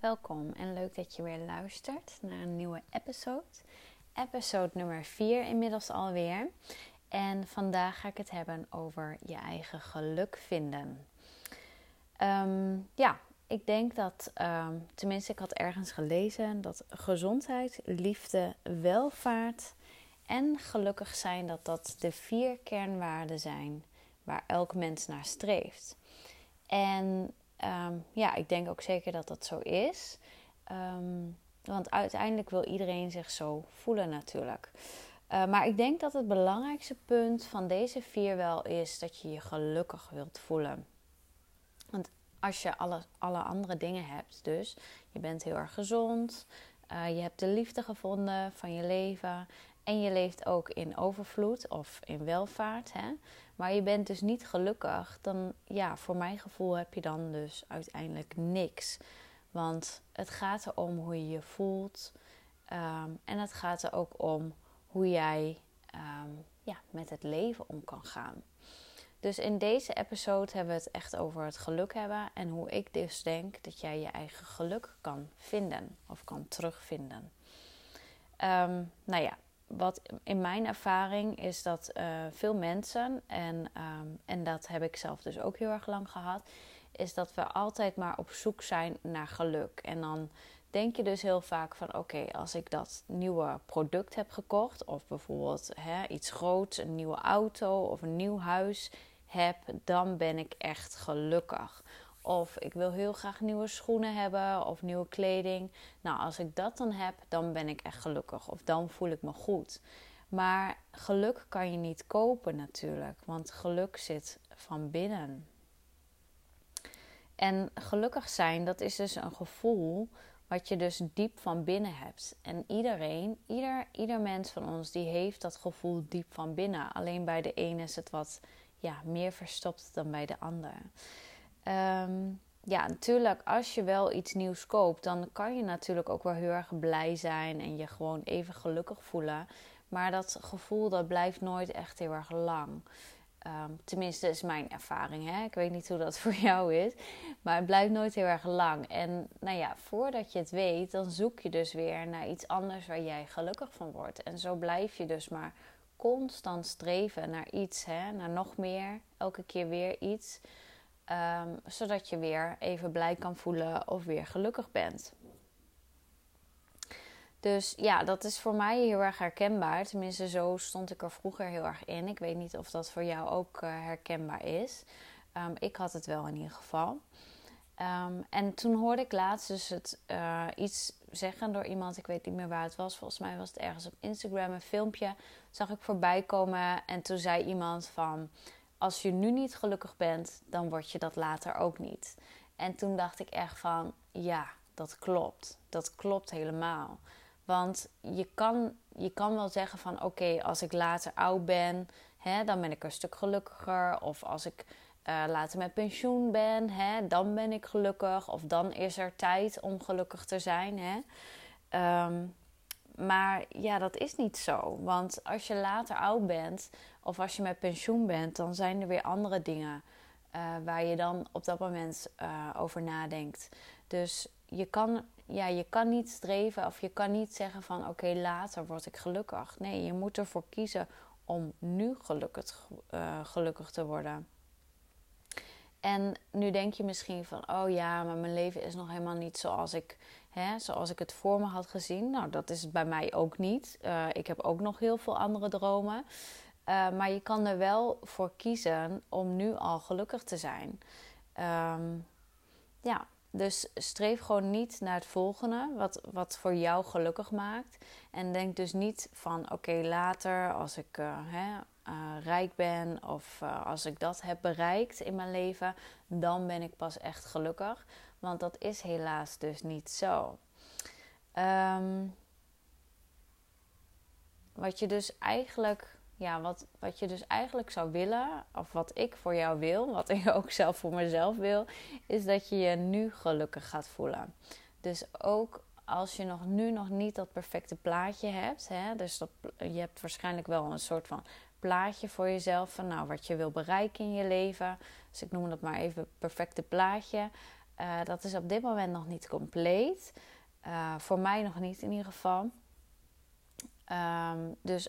Welkom en leuk dat je weer luistert naar een nieuwe episode. Episode nummer 4 inmiddels alweer. En vandaag ga ik het hebben over je eigen geluk vinden. Ehm, ja, ik denk dat, ehm, tenminste, ik had ergens gelezen dat gezondheid, liefde, welvaart en gelukkig zijn, dat dat de vier kernwaarden zijn waar elk mens naar streeft. En Ehm, ja, ik denk ook zeker dat dat zo is. Ehm, want uiteindelijk wil iedereen zich zo voelen natuurlijk. Uh, maar ik denk dat het belangrijkste punt van deze vier wel is dat je je gelukkig wilt voelen. Want als je alle, alle andere dingen hebt, dus je bent heel erg gezond, uh, je hebt de liefde gevonden van je leven en je leeft ook in overvloed of in welvaart, hè? maar je bent dus niet gelukkig, dan ja, voor mijn gevoel heb je dan dus uiteindelijk niks. Want het gaat erom hoe je je voelt ehm, en het gaat er ook om hoe jij ehm, ja, met het leven om kan gaan. Dus in deze episode hebben we het echt over het geluk hebben en hoe ik dus denk dat jij je eigen geluk kan vinden of kan terugvinden. Um, nou ja, wat in mijn ervaring is dat uh, veel mensen, en, um, en dat heb ik zelf dus ook heel erg lang gehad, is dat we altijd maar op zoek zijn naar geluk. En dan denk je dus heel vaak van oké, als ik dat nieuwe product heb gekocht, of bijvoorbeeld hè, iets groots, een nieuwe auto of een nieuw huis heb, dan ben ik echt gelukkig. Of ik wil heel graag nieuwe schoenen hebben of nieuwe kleding. Nou, als ik dat dan heb, dan ben ik echt gelukkig. Of dan voel ik me goed. Maar geluk kan je niet kopen natuurlijk, want geluk zit van binnen. En gelukkig zijn, dat is dus een gevoel wat je dus diep van binnen hebt. En iedereen, ieder, ieder mens van ons, die heeft dat gevoel diep van binnen. Alleen bij de ene is het wat ja, meer verstopt dan bij de ander. Ehm, ja, natuurlijk, als je wel iets nieuws koopt, dan kan je natuurlijk ook wel heel erg blij zijn en je gewoon even gelukkig voelen. Maar dat gevoel dat blijft nooit echt heel erg lang. Um, tenminste, is mijn ervaring. Hè? Ik weet niet hoe dat voor jou is. Maar het blijft nooit heel erg lang. En nou ja, voordat je het weet, dan zoek je dus weer naar iets anders waar jij gelukkig van wordt. En zo blijf je dus maar constant streven naar iets, hè? naar nog meer. Elke keer weer iets. Ehm, zodat je weer even blij kan voelen of weer gelukkig bent. Dus ja, dat is voor mij heel erg herkenbaar. Tenminste, zo stond ik er vroeger heel erg in. Ik weet niet of dat voor jou ook uh, herkenbaar is. Um, ik had het wel in ieder geval. Um, en toen hoorde ik laatst dus het, uh, iets zeggen door iemand. Ik weet niet meer waar het was. Volgens mij was het ergens op Instagram een filmpje. Zag ik voorbij komen. En toen zei iemand van als je nu niet gelukkig bent, dan word je dat later ook niet. En toen dacht ik echt van, ja, dat klopt. Dat klopt helemaal. Want je kan, je kan wel zeggen van, oké, als ik later oud ben, hè, dan ben ik een stuk gelukkiger. Of als ik uh, later met pensioen ben, hè, dan ben ik gelukkig. Of dan is er tijd om gelukkig te zijn. Hè. Um, maar ja, dat is niet zo. Want als je later oud bent of als je met pensioen bent, dan zijn er weer andere dingen uh, waar je dan op dat moment uh, over nadenkt. Dus je kan, ja, je kan niet streven of je kan niet zeggen van oké, later word ik gelukkig. Nee, je moet ervoor kiezen om nu gelukkig, uh, gelukkig te worden. En nu denk je misschien van, oh ja, maar mijn leven is nog helemaal niet zoals ik, hè, zoals ik het voor me had gezien. Nou, dat is bij mij ook niet. Ik heb ook nog heel veel andere dromen. Uh, maar je kan er wel voor kiezen om nu al gelukkig te zijn. Um, ja, dus streef gewoon niet naar het volgende, wat, wat voor jou gelukkig maakt. En denk dus niet van oké, later als ik uh, hè, uh, rijk ben of als ik dat heb bereikt in mijn leven, dan ben ik pas echt gelukkig. Want dat is helaas dus niet zo. Um, wat je dus eigenlijk ja, wat, wat je dus eigenlijk zou willen, of wat ik voor jou wil, wat ik ook zelf voor mezelf wil, is dat je je nu gelukkig gaat voelen. Dus ook als je nog nu nog niet dat perfecte plaatje hebt, hè, dus dat, je hebt waarschijnlijk wel een soort van plaatje voor jezelf van nou, wat je wil bereiken in je leven. Dus ik noem dat maar even perfecte plaatje. Uh, dat is op dit moment nog niet compleet. Uh, voor mij nog niet in ieder geval. Um, dus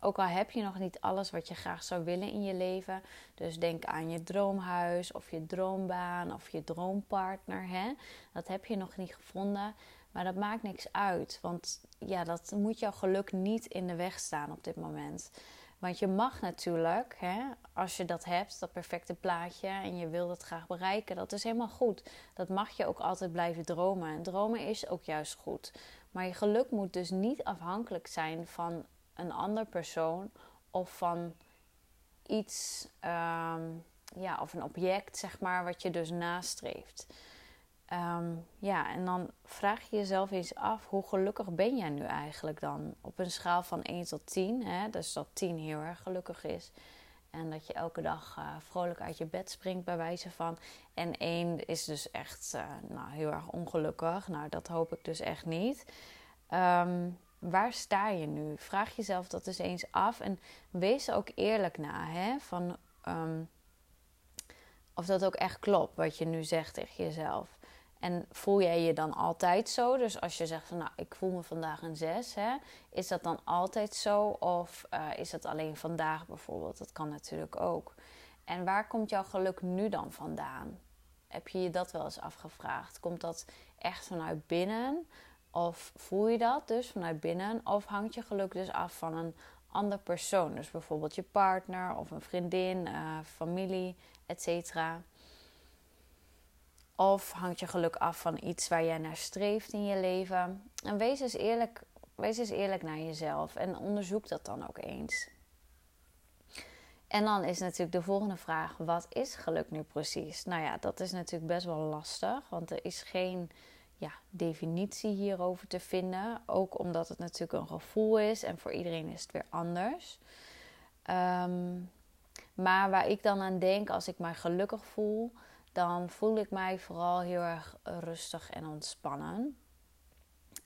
ook al heb je nog niet alles wat je graag zou willen in je leven. Dus denk aan je droomhuis of je droombaan of je droompartner. Hè? Dat heb je nog niet gevonden. Maar dat maakt niks uit. Want ja, dat moet jouw geluk niet in de weg staan op dit moment. Want je mag natuurlijk, hè, als je dat hebt, dat perfecte plaatje, en je wil dat graag bereiken, dat is helemaal goed. Dat mag je ook altijd blijven dromen. En dromen is ook juist goed. Maar je geluk moet dus niet afhankelijk zijn van een ander persoon of van iets, um, ja, of een object, zeg maar, wat je dus nastreeft. Um, ja, en dan vraag je jezelf eens af, hoe gelukkig ben jij nu eigenlijk dan? Op een schaal van 1 tot 10, hè? dus dat 10 heel erg gelukkig is. En dat je elke dag uh, vrolijk uit je bed springt, bij wijze van. En 1 is dus echt uh, nou, heel erg ongelukkig. Nou, dat hoop ik dus echt niet. Um, waar sta je nu? Vraag jezelf dat eens eens af en wees ook eerlijk na. Hè? Van, um, of dat ook echt klopt wat je nu zegt tegen jezelf. En voel jij je dan altijd zo? Dus als je zegt van nou, ik voel me vandaag een 6, hè, is dat dan altijd zo? Of uh, is dat alleen vandaag bijvoorbeeld? Dat kan natuurlijk ook. En waar komt jouw geluk nu dan vandaan? Heb je je dat wel eens afgevraagd? Komt dat echt vanuit binnen? Of voel je dat dus vanuit binnen? Of hangt je geluk dus af van een ander persoon? Dus bijvoorbeeld je partner of een vriendin, uh, familie, etc. Of hangt je geluk af van iets waar jij naar streeft in je leven? En wees eens eerlijk, wees eens eerlijk naar jezelf en onderzoek dat dan ook eens. En dan is natuurlijk de volgende vraag: wat is geluk nu precies? Nou ja, dat is natuurlijk best wel lastig, want er is geen ja, definitie hierover te vinden. Ook omdat het natuurlijk een gevoel is en voor iedereen is het weer anders. Um, maar waar ik dan aan denk als ik mij gelukkig voel, dan voel ik mij vooral heel erg rustig en ontspannen.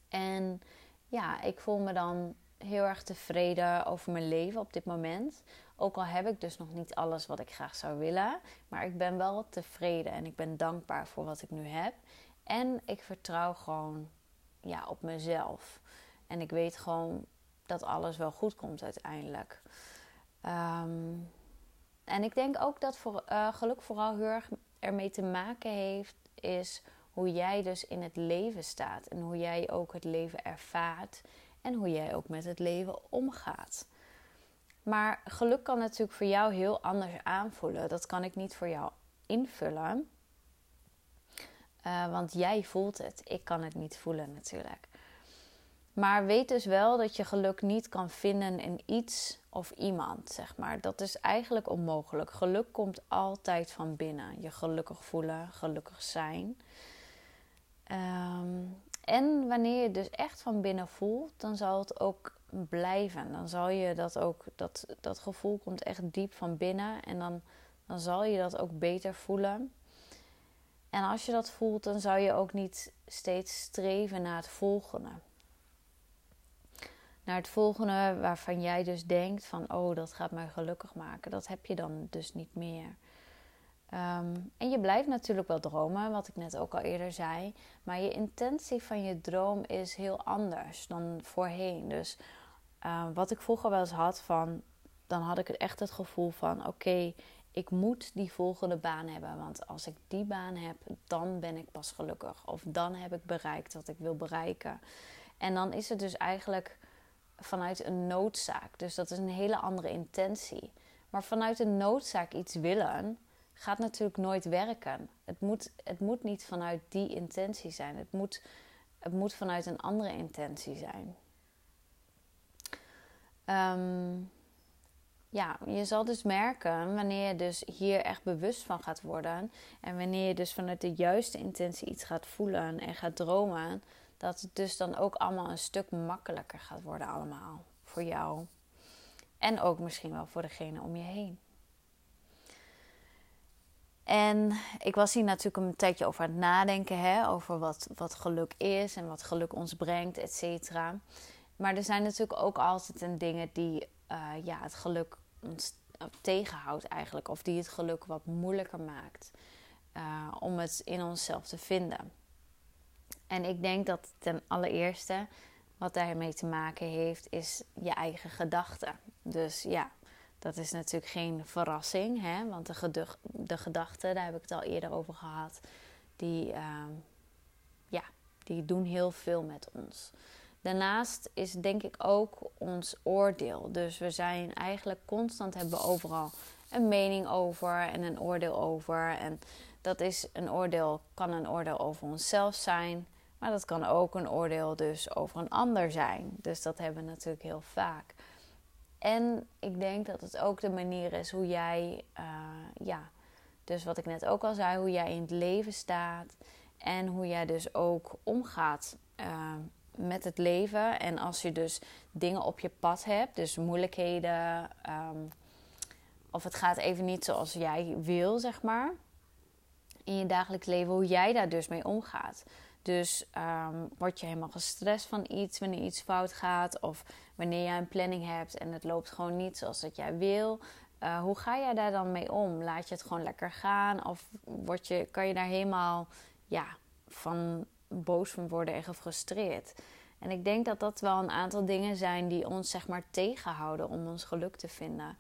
En ja, ik voel me dan heel erg tevreden over mijn leven op dit moment. Ook al heb ik dus nog niet alles wat ik graag zou willen, maar ik ben wel tevreden en ik ben dankbaar voor wat ik nu heb. En ik vertrouw gewoon ja, op mezelf. En ik weet gewoon dat alles wel goed komt uiteindelijk. Um, en ik denk ook dat voor, uh, geluk vooral heel erg ermee te maken heeft, is hoe jij dus in het leven staat. En hoe jij ook het leven ervaart. En hoe jij ook met het leven omgaat. Maar geluk kan natuurlijk voor jou heel anders aanvoelen. Dat kan ik niet voor jou invullen. Uh, want jij voelt het. Ik kan het niet voelen natuurlijk. Maar weet dus wel dat je geluk niet kan vinden in iets of iemand, zeg maar. Dat is eigenlijk onmogelijk. Geluk komt altijd van binnen. Je gelukkig voelen, gelukkig zijn. Um, en wanneer je dus echt van binnen voelt, dan zal het ook blijven. Dan zal je dat ook, dat, dat gevoel komt echt diep van binnen. En dan, dan zal je dat ook beter voelen. En als je dat voelt, dan zou je ook niet steeds streven naar het volgende naar het volgende waarvan jij dus denkt van oh dat gaat mij gelukkig maken. Dat heb je dan dus niet meer. Ehm, en je blijft natuurlijk wel dromen, wat ik net ook al eerder zei. Maar je intentie van je droom is heel anders dan voorheen. Dus ehm, wat ik vroeger wel eens had van, dan had ik echt het gevoel van oké, ik moet die volgende baan hebben. Want als ik die baan heb, dan ben ik pas gelukkig. Of dan heb ik bereikt wat ik wil bereiken. En dan is het dus eigenlijk vanuit een noodzaak. Dus dat is een hele andere intentie. Maar vanuit een noodzaak iets willen gaat natuurlijk nooit werken. Het moet, het moet niet vanuit die intentie zijn. Het moet, het moet vanuit een andere intentie zijn. Ehm, ja, je zal dus merken wanneer je dus hier echt bewust van gaat worden. En wanneer je dus vanuit de juiste intentie iets gaat voelen en gaat dromen dat het dus dan ook allemaal een stuk makkelijker gaat worden allemaal voor jou. En ook misschien wel voor degene om je heen. En ik was hier natuurlijk een tijdje over aan het nadenken, hè, over wat, wat geluk is en wat geluk ons brengt, et cetera. Maar er zijn natuurlijk ook altijd dingen die uh, ja, het geluk ons tegenhoudt eigenlijk, of die het geluk wat moeilijker maakt. om het in onszelf te vinden. En ik denk dat ten allereerste wat daarmee te maken heeft, is je eigen gedachten. Dus ja, dat is natuurlijk geen verrassing, hè? want de, de gedachten, daar heb ik het al eerder over gehad, die, uh, ja, die doen heel veel met ons. Daarnaast is denk ik ook ons oordeel. Dus we zijn eigenlijk constant hebben overal een mening over en een oordeel over. En dat is een oordeel, kan een oordeel over onszelf zijn, maar dat kan ook een oordeel dus over een ander zijn. Dus dat hebben we natuurlijk heel vaak. En ik denk dat het ook de manier is hoe jij, uh, ja, dus wat ik net ook al zei, hoe jij in het leven staat en hoe jij dus ook omgaat uh, met het leven. En als je dus dingen op je pad hebt, dus moeilijkheden, um, of het gaat even niet zoals jij wil, zeg maar, in je dagelijks leven, hoe jij daar dus mee omgaat. Dus um, word je helemaal gestrest van iets wanneer iets fout gaat, of wanneer jij een planning hebt en het loopt gewoon niet zoals dat jij wil. Uh, hoe ga jij daar dan mee om? Laat je het gewoon lekker gaan? Of word je, kan je daar helemaal ja, van boos van worden en gefrustreerd? En ik denk dat dat wel een aantal dingen zijn die ons zeg maar tegenhouden om ons geluk te vinden.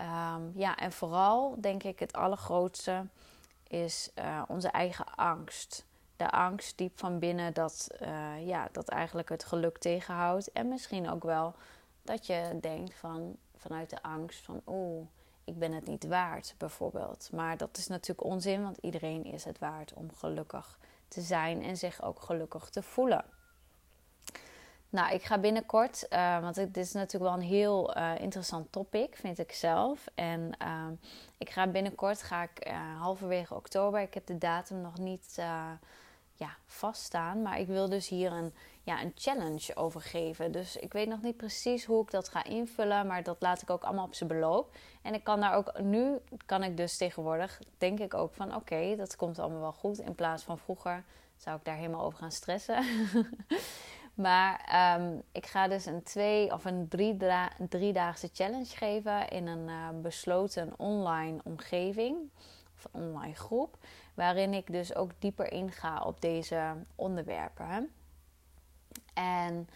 Um, ja, en vooral denk ik het allergrootste is uh, onze eigen angst. De angst diep van binnen dat, uh, ja, dat eigenlijk het geluk tegenhoudt. En misschien ook wel dat je denkt van, vanuit de angst van oeh, ik ben het niet waard bijvoorbeeld. Maar dat is natuurlijk onzin, want iedereen is het waard om gelukkig te zijn en zich ook gelukkig te voelen. Nou, ik ga binnenkort, uh, want dit is natuurlijk wel een heel uh, interessant topic, vind ik zelf. En uh, ik ga binnenkort, ga ik eh, halverwege oktober, ik heb de datum nog niet ja, vaststaan, maar ik wil dus hier een, ja, een challenge over geven. Dus ik weet nog niet precies hoe ik dat ga invullen, maar dat laat ik ook allemaal op zijn beloop. En ik kan daar ook, nu kan ik dus tegenwoordig, denk ik ook van oké, dat komt allemaal wel goed. In plaats van vroeger zou ik daar helemaal over gaan stressen. Maar um, ik ga dus een twee of een drie driedaagse challenge geven in een uh, besloten online omgeving of een online groep, waarin ik dus ook dieper inga op deze onderwerpen. En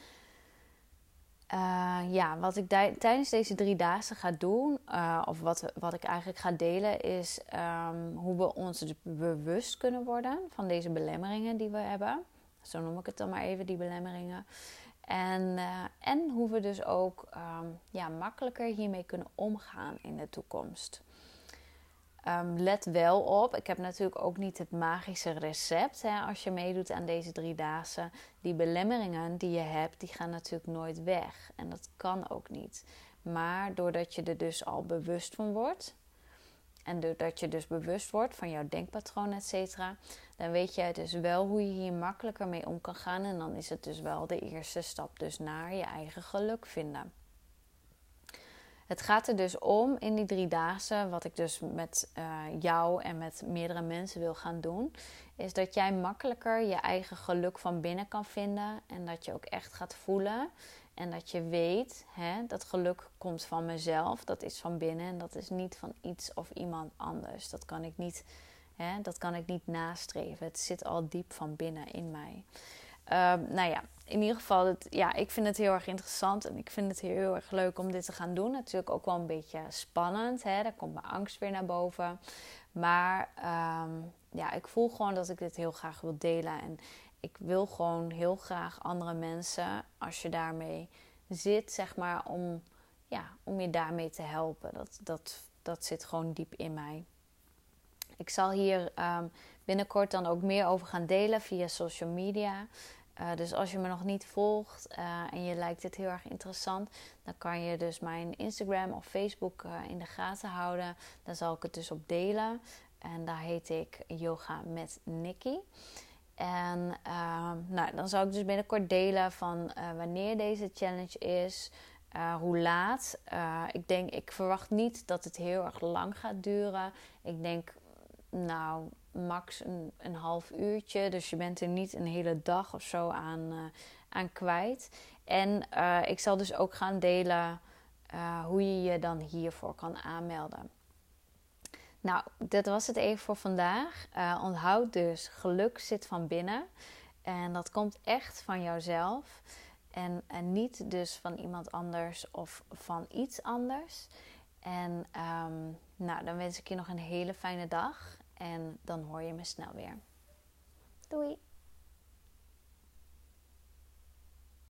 uh, ja, wat ik tijdens deze drie dagen ga doen, uh, of wat, wat ik eigenlijk ga delen, is um, hoe we ons dus bewust kunnen worden van deze belemmeringen die we hebben. Zo noem ik het dan maar even, die belemmeringen. En, uh, en hoe we dus ook um, ja, makkelijker hiermee kunnen omgaan in de toekomst. Um, let wel op, ik heb natuurlijk ook niet het magische recept. Hè, als je meedoet aan deze drie dagen. Die belemmeringen die je hebt, die gaan natuurlijk nooit weg. En dat kan ook niet. Maar doordat je er dus al bewust van wordt, en doordat je dus bewust wordt van jouw denkpatroon, et cetera, dan weet je dus wel hoe je hier makkelijker mee om kan gaan. En dan is het dus wel de eerste stap dus naar je eigen geluk vinden. Het gaat er dus om in die drie dagen, wat ik dus met uh, jou en met meerdere mensen wil gaan doen, is dat jij makkelijker je eigen geluk van binnen kan vinden en dat je ook echt gaat voelen en dat je weet, hè, dat geluk komt van mezelf, dat is van binnen en dat is niet van iets of iemand anders. Dat kan ik niet, hè, dat kan ik niet nastreven. Het zit al diep van binnen in mij. Uh, nou ja, in ieder geval, ja, ik vind het heel erg interessant en ik vind het heel erg leuk om dit te gaan doen. Natuurlijk ook wel een beetje spannend, hè? daar komt mijn angst weer naar boven. Maar um, ja, ik voel gewoon dat ik dit heel graag wil delen. En ik wil gewoon heel graag andere mensen, als je daarmee zit, zeg maar, om, ja, om je daarmee te helpen. Dat, dat, dat zit gewoon diep in mij. Ik zal hier um, binnenkort dan ook meer over gaan delen via social media. Uh, dus als je me nog niet volgt uh, en je lijkt dit heel erg interessant, dan kan je dus mijn Instagram of Facebook uh, in de gaten houden. Daar zal ik het dus op delen. En daar heet ik Yoga met Nikki. En nou, dan zal ik dus binnenkort delen van wanneer deze challenge is, hoe laat. Ik denk, ik verwacht niet dat het heel erg lang gaat duren. Ik denk, nou, max een, een half uurtje. Dus je bent er niet een hele dag of zo aan, aan kwijt. En ik zal dus ook gaan delen hoe je je dan hiervoor kan aanmelden. Nou, dit was het even voor vandaag. Onthoud dus, geluk zit van binnen. En dat komt echt van jouzelf. En, en niet dus van iemand anders of van iets anders. En ehm, nou, dan wens ik je nog een hele fijne dag. En dan hoor je me snel weer. Doei!